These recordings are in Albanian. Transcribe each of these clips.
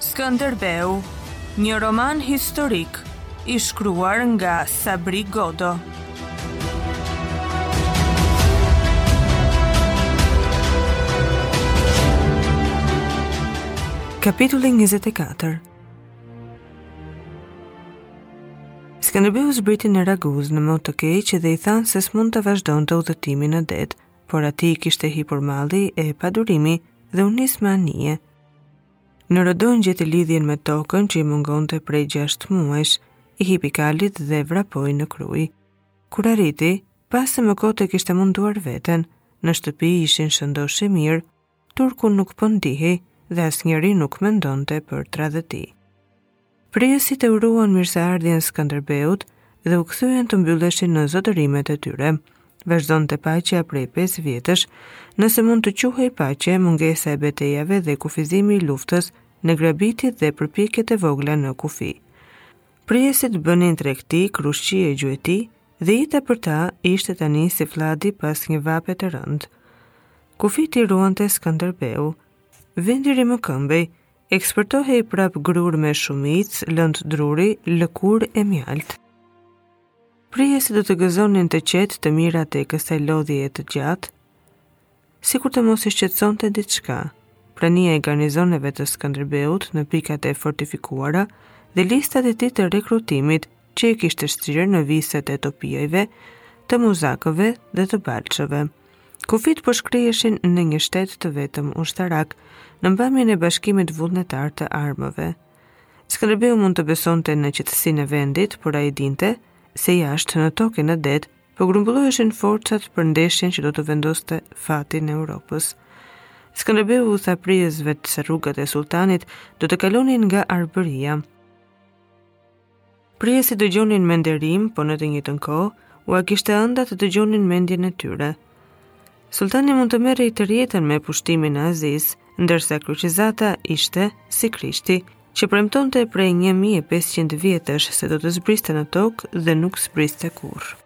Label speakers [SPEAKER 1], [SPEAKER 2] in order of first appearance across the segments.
[SPEAKER 1] Skënderbeu, një roman historik i shkruar nga Sabri Godo. Kapitulli 24 Skënderbeu zbriti në Raguzë në mot të keq dhe i thanë se s'mund të vazhdonte udhëtimin në det, por atij i kishte hipur malli e padurimi dhe u nis me anije. Në Rodon gjeti lidhjen me tokën që i mungonte prej 6 muajsh, i hipi kalit dhe vrapoi në Krujë. Kur arriti, pa se më kot e kishte munduar veten, në shtëpi ishin shëndosh e mirë, turku nuk po ndihej dhe asnjeri nuk mendonte për tradhëti. Prijësit i uruan mirëseardhjen Skënderbeut dhe u kthyen të mbylleshin në zotërimet e tyre. Vazhdonte paqja prej 5 vjetësh, nëse mund të quhej paqje mungesa e betejave dhe kufizimi i luftës në grabitjet dhe përpjekjet e vogla në kufi. Prijësit bënin tregti, krushqi e gjueti, dhe jeta për ta ishte tani si fladi pas një vape të rëndë. Kufijtë i ruante Skënderbeu, vendi rimëkëmbej, Eksportohej prapë grurë me shumicë, lëndë druri, lëkurë e mjaltë. Prijësit do të gëzonin të qetë të mirat e kësaj çlodhjeje të gjatë, sikur të mos i shqetësonte diçka, prania e garnizoneve të Skënderbeut në pikat e fortifikuara dhe listat e tij të rekrutimit që i kishte shtrirë në viset e Topiajve, të Muzakëve dhe të Balshëve. Kufijtë po shkriheshin në një shtet të vetëm ushtarak, nën pamjen e bashkimit vullnetar të armëve. Skënderbeu mund të besonte në qetësinë e vendit, por ai e dinte, se jashtë në tokë e në det, po grumbulloheshin forcat për ndeshjen që do të vendoste fatin e Europës. Skënderbeu u tha prijësve se rrugët e sultanit do të kalonin nga Arbëria. Prijësit e dëgjonin me nderim, po në të njëjtën kohë, ua kishte ënda të dëgjonin mendjen e tyre. Sultani mund të merrej tërë jetën me pushtimin e Azisë, ndërsa kryqëzata ishte si Krishti, që premtonte prej 1500 vjetësh se do të zbriste në tokë dhe nuk zbriste kurrë.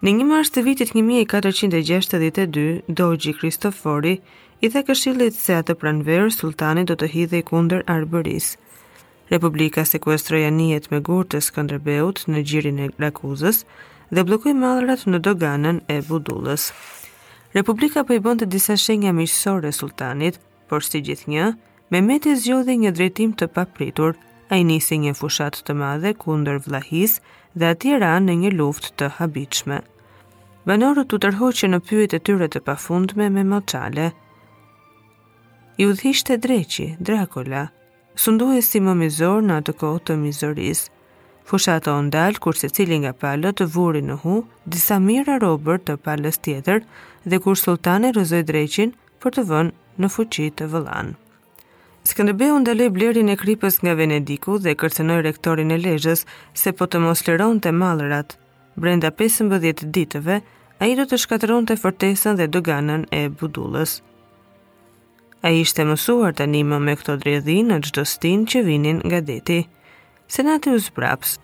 [SPEAKER 1] Në një mars të vitit 1462, doxhi Kristofori i tha këshillit se atë pranverë sultani do të hidhej kundër Arbërisë. Republika sekuestroi anijet me grurë të Skënderbeut në gjirin e Raguzës dhe bllokoi mallrat në doganën e Budullës. Republika po i bënte disa shenja miqësore sultanit, Por si gjithnjë, Mehmeti zgjodhi një drejtim të papritur. Ai nisi një fushatë të madhe kundër Vllahisë dhe atje ra në një luftë të habitshme. Banorët u tërhoqën në pyjet e tyre të pafundme me moçale. I udhëhiqte dreqi, Drakula, sunduesi më mizor në atë kohë të mizorisë. Fushata u ndal, kur secili nga palët vuri në hu disa mijëra robër të palës tjetër, dhe kur sultani rrëzoi dreqin për të vënë në fuqi të vëllanë. Skënderbeu ndaloi blerjen e kripës nga Venediku dhe kërcënoi rektorin e Lezhës se po të mos lironte mallrat brenda 15 ditëve, ai do të shkatërronte fortesën dhe doganën e Budullës. Ai ishte mësuar tanimë me këto dredhi në çdo stinë që vinin nga deti. Senati u zbraps.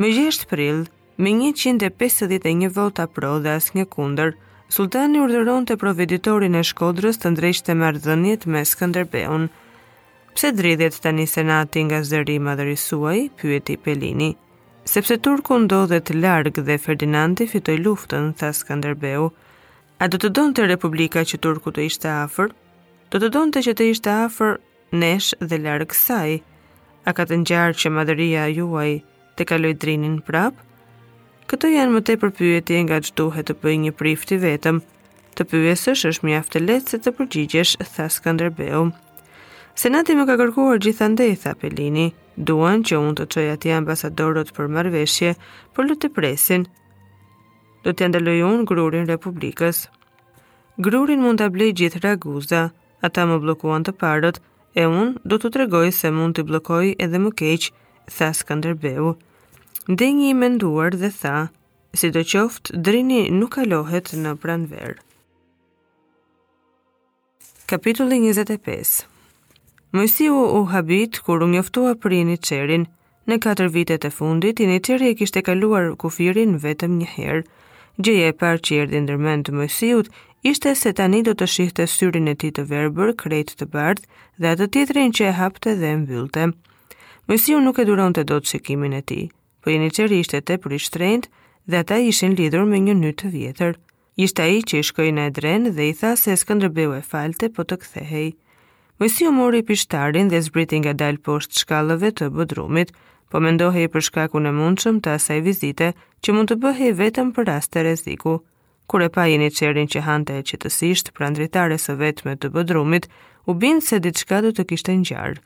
[SPEAKER 1] Më 6 prill, me 151 vota pro dhe asnjë kundër, sultani urdhëronte proveditorin e Shkodrës të ndreqte marrëdhëniet me Skënderbeun. Pse dridhet tani senati nga zëri i madhërisë suaj, pyeti Pelini. Sepse Turku ndodhet larg dhe Ferdinandi fitoi luftën, tha Skënderbeu. A do të donte Republika që Turku të ishte afër? Do të donte që të ishte afër nesh dhe larg saj. A ka të ngjarë që madhëria juaj ta kalojë Drinin prapë? Këto janë më tepër pyetje nga ç'duhet të bëjë një prift i vetëm. Të pyesësh është mjaft e lehtë se të përgjigjesh, tha Skënderbeu. Senati më ka kërkuar gjithandej, tha Pelini. Duan që unë të çoj atje ambasadorët për marrëveshje, por le të presin, Do t'ia ndaloj unë grurin Republikës. Grurin mund ta blejë gjithë Raguza. Ata më bllokuan të parët e unë do t'u tregoj se mund t'i bllokoj edhe më keq, tha Skënderbeu. Ndenji i menduar dhe tha, sidoqoftë, Drini nuk kalohet në pranverë. Kapitulli 25 Moisiu u habit kur u njoftua për Jeniçerin. Në katër vitet e fundit, Jeniçeri e kishte kaluar kufirin vetëm një herë. Gjëja e parë që i erdhi ndër mend Moisiut ishte se tani do të shihte syrin e tij të verbër krejt të bardhë dhe atë tjetrin që e hapte dhe e mbyllte. Moisiu nuk e duronte dot shikimin e tij, por Jeniçeri ishte tepër i shtrenjtë dhe ata ishin lidhur me një nyjë të vjetër. Ishte ai që i shkoi në Edrene dhe i tha se Skënderbeu e falte, po të kthehej. Moisiu mori pishtarin dhe zbriti ngadalë poshtë shkallëve të bodrumit, po mendohej për shkakun e mundshëm të asaj vizite që mund të bëhej vetëm për raste rreziku. Kur e pa jeniçerin që hante qetësisht pranë dritares së vetme të bodrumit, u bind se diçka do të kishte ngjarë.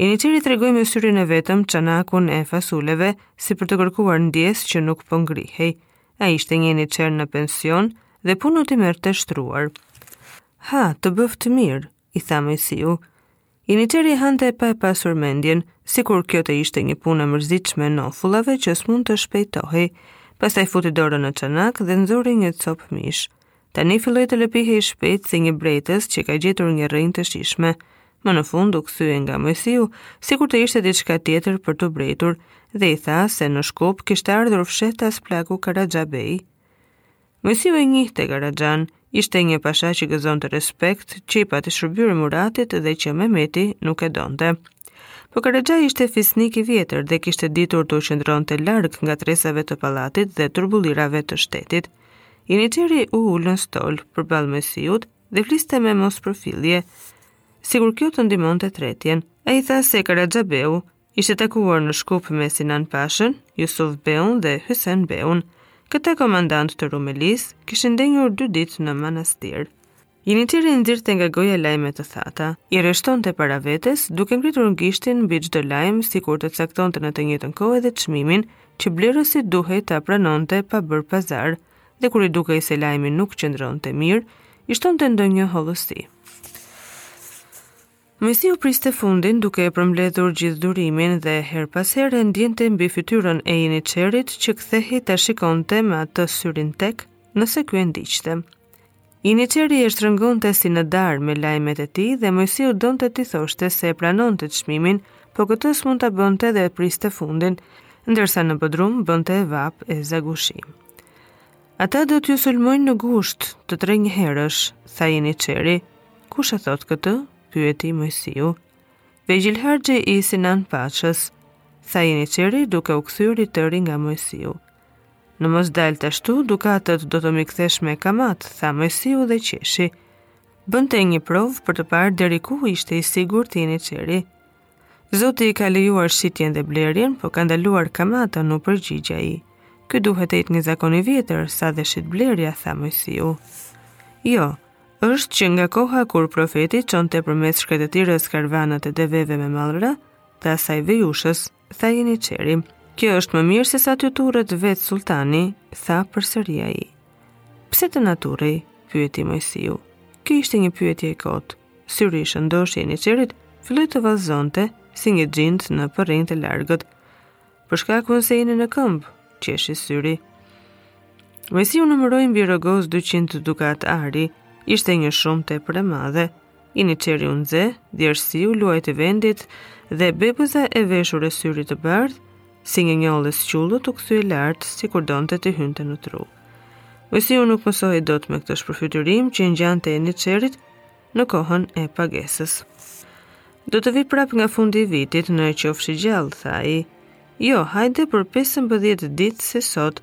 [SPEAKER 1] Jeniçeri tregoi me syrin e vetëm çanakun e fasuleve si për të kërkuar ndjesë që nuk po ngrihej. Po A ishte një jeniçer në pension dhe punët i merrte shtruar. Ha, të bëftë mirë, i tha Mojsiu. Jeniçeri hante pa e pasur mendjen, sikur kjo të ishte një punë e mërzitshme nofullave që s'mund të shpejtohej. Pastaj futi dorën në çanak dhe nxori një copë mish. Tani filloi të lëpihej shpejt si një brejtës që ka gjetur një rrënjë të shijshme. Më në fund u kthye nga Mojsiu, sikur të ishte diçka tjetër për të brejtur, dhe i tha se në Shkup kishte ardhur fshehtas plaku Karaxha Bej. Mojsiu e njihte Karaxhanë, ishte një pasha që gëzonte respekt, që i pati shërbyer Muratit dhe që Mehmeti nuk e donte. Po Karaxha ishte fisnik i vjetër dhe kishte ditur të qëndronte larg ngatërresave të pallatit dhe turbullirave të shtetit. Jeniçeri u ul në stol përballë Mojsiut dhe fliste me mospërfillje, sikur kjo të ndihmonte tretjen. Ai tha se Karaxha Beu ishte takuar në Shkup me Sinan Pashën, Jusuf Beun dhe Hysen Beun. Këta komandantë të Rumelisë kishin ndenjur dy ditë në Manastir. Jeniçeri nxirrte nga goja lajme të thata, i rreshtonte para vetes duke ngritur gishtin mbi çdo lajm sikur të caktonte në të njëjtën kohë edhe çmimin që blerësi duhej ta pranonte pa bërë pazar dhe kur i dukej se lajmi nuk qëndronte mirë, i shtonte ndonjë hollësi. Mojsiu priste fundin duke e përmbledhur gjithë durimin dhe herë pas here e ndiente mbi fytyrën e jeniçerit që kthehej ta shikonte me atë syrin tek, nëse ky e ndiqte. Jeniçeri e shtrëngonte si në darë me lajmet e tij dhe Mojsiu donte t'i thoshte se e pranonte çmimin, po këtë s'mund ta bënte dhe priste fundin, ndërsa në bodrum bënte vapë e zagushi. Ata do t'ju sulmojnë në gusht të tre njëherësh, tha jeniçeri. Kush e thotë këtë? pyeti Mojsiu. Veqilharxhi i Sinan Pashës, tha jeniçeri duke u kthyer i tëri nga Mojsiu. Në mos daltë ashtu, dukatët do të m'i kthesh me kamatë, tha Mojsiu dhe qeshi. Bënte një provë për të parë deri ku ishte i sigurt jeniçeri. Zoti i ka lejuar shitjen dhe blerjen, po ka ndaluar kamatën, u përgjigj ai. Ky duhet të jetë një zakon i vjetër, sa dhe shitblerja, tha Mojsiu. Jo, është që nga koha kur profeti çonte përmes shkretëtirës karvanat e deveve me mallra të asaj vejushës, tha jeniçeri. Kjo është më mirë sesa të turret vetë sultani, tha përsëri ai. Pse të na turrej? pyeti Mojsiu. Kjo ishte një pyetje e kotë. Syri i shëndoshë i jeniçerit filloi të vallëzonte si një xhind në përrenj të largët. Për shkakun se jeni në këmbë, qeshi syri. Moisiu numëroi mbi rrogoz 200 dukat ari, ishte një shumë tepër e madhe. Jeniçeri u ndez, djersiu, luajti vendit dhe bebëza e veshur e syrit të bardhë, si një njollë e squllët u kthye lart sikur donte të hynte në tru. Moisiu nuk mësohej dot me këtë shpërfytyrim që i ngjante jeniçerit, në kohën e pagesës. Do të vij prapë nga fundi i vitit në qofshi gjallë, tha ai. Jo, hajde për 15 ditë si sot,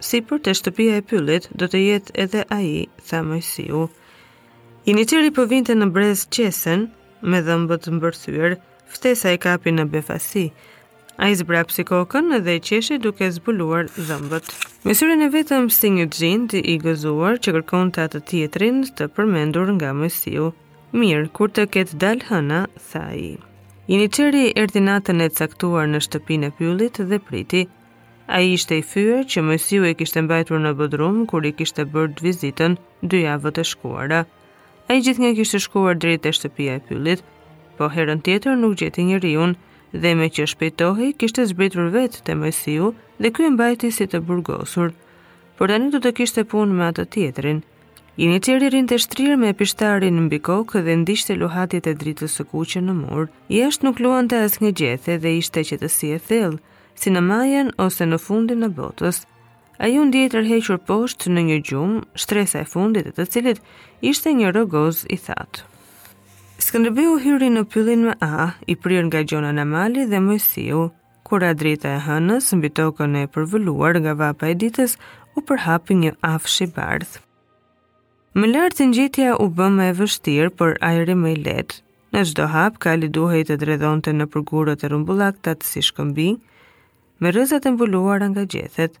[SPEAKER 1] sipër te shtëpia e pyllit, do të jetë edhe ai, tha Moisiu. Jeniçeri po vinte në brez qesen, me dhëmbët mbërthyër, ftesa e kapi në befasi, Ai zbrapsi kokën dhe qeshi duke zbuluar dhëmbët. Me syrin e vetëm si një xhind i gëzuar që kërkonte atë tjetrin të përmendur nga Moisiu. Mirë, kur të ketë dalë hëna, tha ai. Jeniçeri erdi natën e caktuar në shtëpinë e pyllit dhe priti. Ai ishte i fyer që Moisiu e kishte mbajtur në bodrum kur i kishte bërë vizitën dy javët e shkuara. Ai gjithnjë kishte shkuar drejt te shtëpia e pyllit, po herën tjetër nuk gjeti njeriun, Dhe meqë shpejtohej, kishte zbritur vetë te Moisiu dhe ky e mbajti si të burgosur. Por tani do të kishte punë me atë tjetrin. Jeniçeri rrinte shtrirë me pishtarin mbi kokë dhe ndiqte luhatjet e dritës së kuqe në mur. Jashtë nuk luante asnjë gjethe dhe ishte qetësi e thellë, si në majën ose në fundin e botës. Ai u ndie i tërhequr poshtë në një gjumë, shtresa e fundit e të cilit ishte një rrogoz i thatë. Skënderbeu hyri në pyllin me ah, i prirë nga Gjon Anamali dhe Moisiu, kur drita e hënës mbi tokën e përvëluar nga vapa e ditës, u përhapi një afsh i bardhë. Më lart ngjitja u bë më e vështirë, por ajri më i lehtë. Në çdo hap, kali duhej të dredhonte nëpër gurët e rrumbullakët si shkëmbinj, me rrëzat e mbuluara nga gjethet.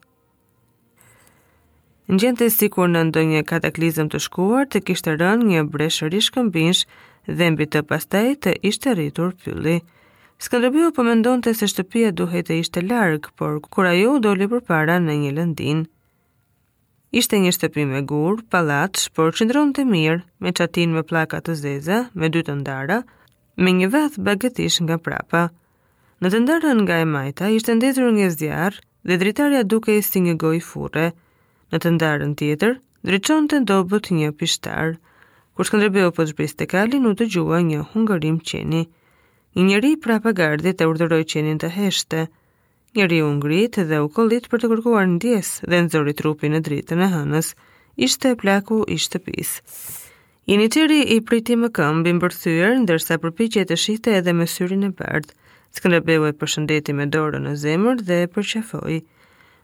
[SPEAKER 1] Ngjente sikur në ndonjë kataklizëm të shkuar të kishte rënë një breshëri shkëmbinsh dhe mbi të pastaj të ishte rritur pylli. Skënderbeu po mendonte se shtëpia duhej të ishte larg, por kur ajo u doli përpara në një lëndinë, Ishte një shtëpi me gurë pa llaç, por qëndronte mirë, me çatinë me pllaka të zeza, me dy të ndara, me një vath bagëtish nga prapa. Në të ndarën nga e majta ishte ndezur një zjarr dhe dritarja dukej si një gojë furre. Në të ndarën tjetër ndriçonte dobët një pishtar. Kur Skënderbeu po zbriste kalin, u dëgjua një hungërim qeni. Një njeri prapa gardhit e urdhëroi qenin të heshte. Njëri u ngrit dhe u kollit për të kërkuar ndjesë dhe nxori trupin në dritën e hënës. Ishte plaku i shtëpisë. Jeniçeri i priti më këmbë i mbërthyer, ndërsa përpiqej të shihte edhe me syrin e bardhë. Skënderbeu e përshëndeti me dorën në zemër dhe e përqafoi.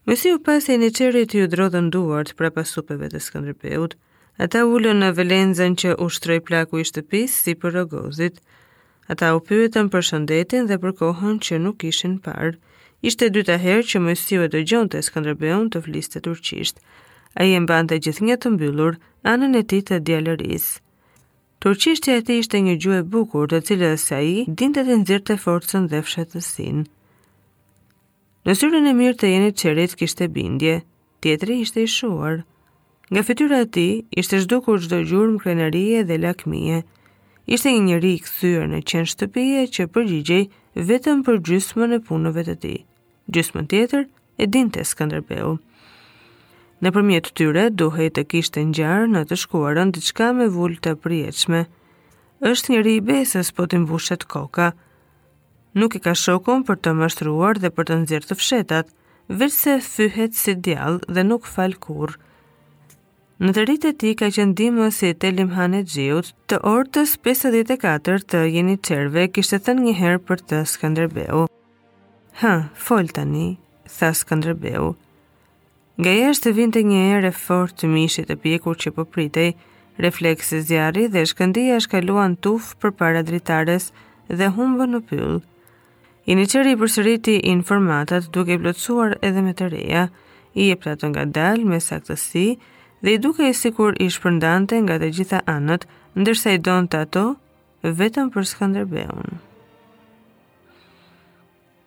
[SPEAKER 1] Moisiu pa se jeniçerit iu drodhën duart prapa supeve të Skënderbeut. Ata ulën në velenzën që u shtroi plaku i shtëpisë sipër rrogozit. Ata u pyetën për shëndetin dhe për kohën që nuk ishin parë. Ishte e dyta herë që Moisiu e dëgjonte Skënderbeun të fliste turqisht. Ai e mbante gjithnjë të mbyllur anën e tij të djalërisë. Turqishtja e tij ishte një gjuhë e bukur, të cilës ai dinte t'i nxirrte forcën dhe fshehtësinë. Në syrin e mirë të jeniçerit kishte bindje, tjetri ishte i shuar. Nga fytyra e tij ishte zhdukur çdo gjurmë krenarie dhe lakmie. Ishte një njeri i kthyer në qen shtëpie që përgjigjej vetëm për gjysmën e punëve të tij. Gjysmën tjetër e dinte Skënderbeu. Nëpërmjet tyre, duhej të kishte ngjarë në të shkuarën diçka me vulë të përjetshme. Është njeri i besës po t'i mbushet koka, Nuk e ka shokun për të mashtruar dhe për të nxjerrë të fshehtat, veçse thyhet si djall dhe nuk fal kurrë. Në të ritë e tij ka qenë ndihmës i talimhanexhiut, të ortës 54 të jeniçerëve, kishte thënë njëherë për të Skënderbeu. Hë, fol tani, tha Skënderbeu. Nga jashtë vinte një erë e fortë e mishit të pjekur që po pritej. Reflekse zjarri dhe shkëndijash kaluan tufë përpara dritares dhe humbën në pyll. Jeniçeri i përsëriti informatat duke i plotësuar edhe me të reja, i jepte ato ngadalë me saktësi dhe i dukej sikur i shpërndante nga të gjitha anët, ndërsa i donte ato vetëm për Skënderbeun.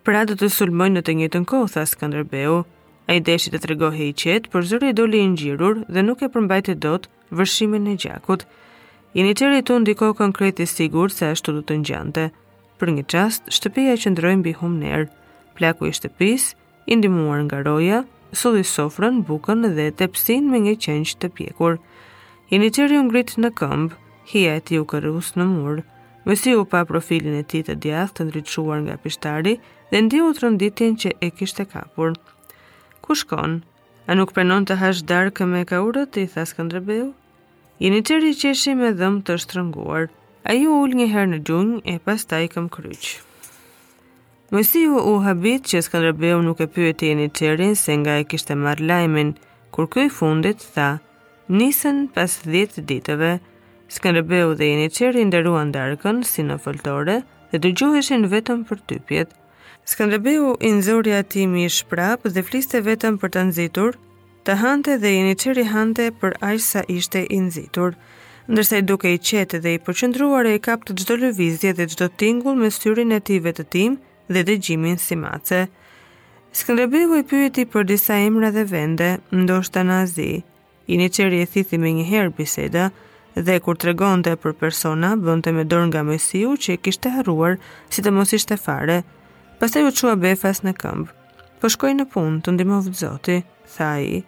[SPEAKER 1] Pra do të sulmojnë në të njëjtën kohë, tha Skënderbeu. Ai deshi të tregohej i qetë, por zëri i doli i ngjirur dhe nuk e përmbajti dot vërshimin e gjakut. Jeniçeri tundi kokën krejt i sigurt se ashtu do të ngjante. Për një çast, shtëpia qëndroi mbi humnerë. Plaku i shtëpisë, i ndihmuar nga roja, solli sofrën, bukën dhe tepsinë me një qengj të pjekur. Jeniçeri u ngrit në këmbë, hija e tij u kërrus në mur. Moisiu pa profilin e tij të djathtë të ndriçuar nga pishtari dhe ndjeu tronditjen që e kishte kapur. Ku shkon? A nuk pranon të hash darkë me kaurët, i tha Skënderbeu. Jeniçeri qeshi me dhëmbë të shtrënguar. Ai u ul një herë në gjunjë e pastaj këmbëkryq. Moisiu u habit që Skanderbeu nuk e pyeti jeniçerin se nga e kishte marrë lajmin, kur ky i fundit tha, nisen pas 10 ditëve, Skanderbeu dhe jeniçeri nderuan darkën si në foltore dhe dëgjoheshin vetëm përtypjet. Skanderbeu i nxori atij mish prapë dhe fliste vetëm për ta nxitur, Të hante dhe jeniçeri hante për aq sa ishte i nxitur. Ndërsa ai dukej i qetë dhe i përqendruar e kapte çdo lëvizje dhe çdo tingull me syrin e tij vetëtim dhe dëgjimin si mace. Skënderbeu e pyeti për disa emra dhe vende, ndoshta në Azi. Jeniçerin e thithi menjëherë biseda dhe kur tregonte për persona, bënte me dorë nga Moisiu që e kishte harruar si të mos ishte fare. Pastaj u çua befas në këmbë. Po shkoj në punë, të ndihmoftë Zoti, tha ai.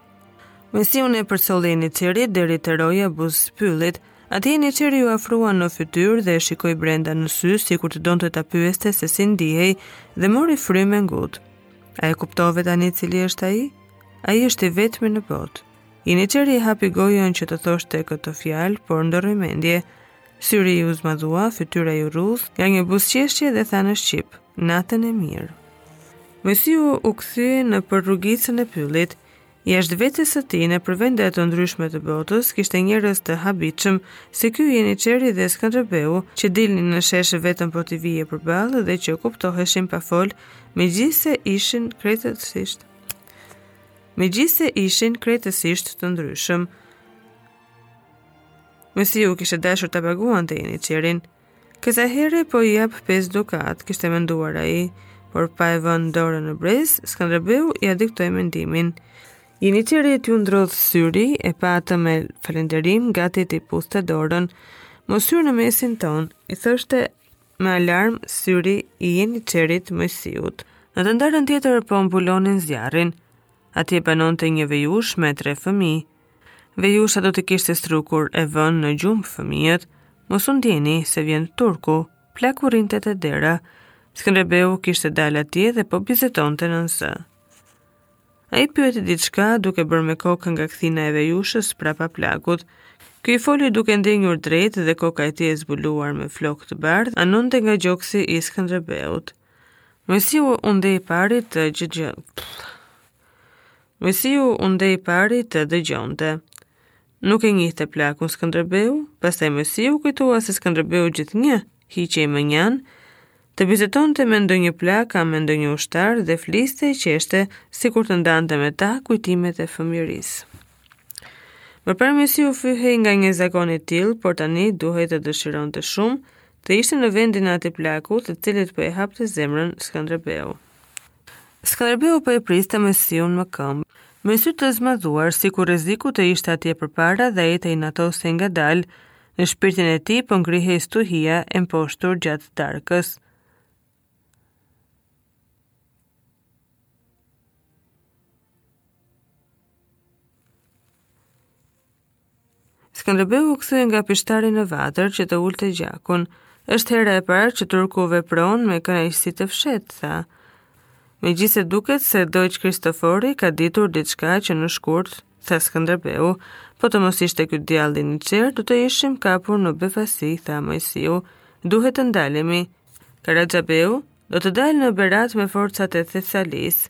[SPEAKER 1] Moisiu e përcolli jeniçerin deri te roja buzë pyllit. Atje jeniçeri iu afrua në fytyrë dhe e shikoi brenda në sy sikur të donte ta pyeste se si ndihej dhe mori frymë me ngut. A e kuptove tani cili është ai? Ai është i vetmi në botë. Jeniçeri hapi gojën që të thoshte këto fjalë, por ndërroi mendje. Syri iu zmadhua, fytyra iu rrudh, nga një buzëqeshje dhe tha në shqip, natën e mirë. Moisiu u kthye nëpër rrugicën e pyllit, jashtë vetes së tij nëpër vende të ndryshme të botës, kishte njerëz të habitshëm, si ky jeniçeri dhe Skënderbeu, që dilnin në shesh vetëm po t'i vije përballë dhe që kuptoheshin pa folë, megjithëse ishin krejtësisht të ndryshëm, Moisiu kishte dashur ta paguante jeniçerin. Kësaj here po i jap 5 dukat, kishte menduar ai, por pa e vënë dorën në brez, Skanderbeu ia diktoi mendimin. Jeniçerit iu drodh syri, e pa atë me falënderim, gati t'i puthte dorën. Mos hyr në mesin tonë, i thoshte me alarm syri i jeniçerit Moisiut. Në të ndarën tjetër po mbulonin zjarrin. Atje banonte një vejushë me tre fëmijë. Vejusha do t'i kishte strukur e vënë në gjumë fëmijët, mos u ndieni se vjen turku, plaku rrinte te dera. Skënderbeu kishte dalë atje dhe po bisedonte nën zë. Ai pyeti diçka duke bërë me kokë nga kthina e vejushës prapa plakut. Ky i foli duke ndenjur drejt dhe koka e tij e zbuluar me flokë të bardhë, anonte nga gjoksi i Skënderbeut. Moisiu u nde për të dëgjuar. Moisiu u nde i pari të dëgjonte. Nuk e njihte plakun Skënderbeu, pastaj Moisiu u kujtua se Skënderbeu gjithnjë hiqej mënjanë, të bisedonte me ndonjë plak a me ndonjë ushtar dhe fliste e qeshte sikur të ndante me ta kujtimet e fëmijërisë. Më parë Moisiu fyhej nga një zakon i tillë, por tani duhej të dëshironte shumë, të ishte në vendin e atij plaku të cilit po ia hapte zemrën Skënderbeu. Skënderbeu po e priste Moisiun më këmbë, me sy të zmadhuar, sikur rreziku të ishte atje përpara dhe ai të inatosej ngadalë, në shpirtin e tij po ngrihej stuhia e mposhtur gjatë darkës. Skënderbeu u kthye nga pishtari në vatër që të ulte gjakun. Është hera e parë që turku vepron me kënaqësi të fshehtë, tha. Megjithëse duket se Dozh Kristofori ka ditur diçka që në shkurt, tha Skënderbeu, po të mos ishte ky djall jeniçer, do të ishim kapur në befasi, tha Moisiu. Duhet të ndalemi. Karaxha beu do të dalë në Berat me forcat e Thesalisë.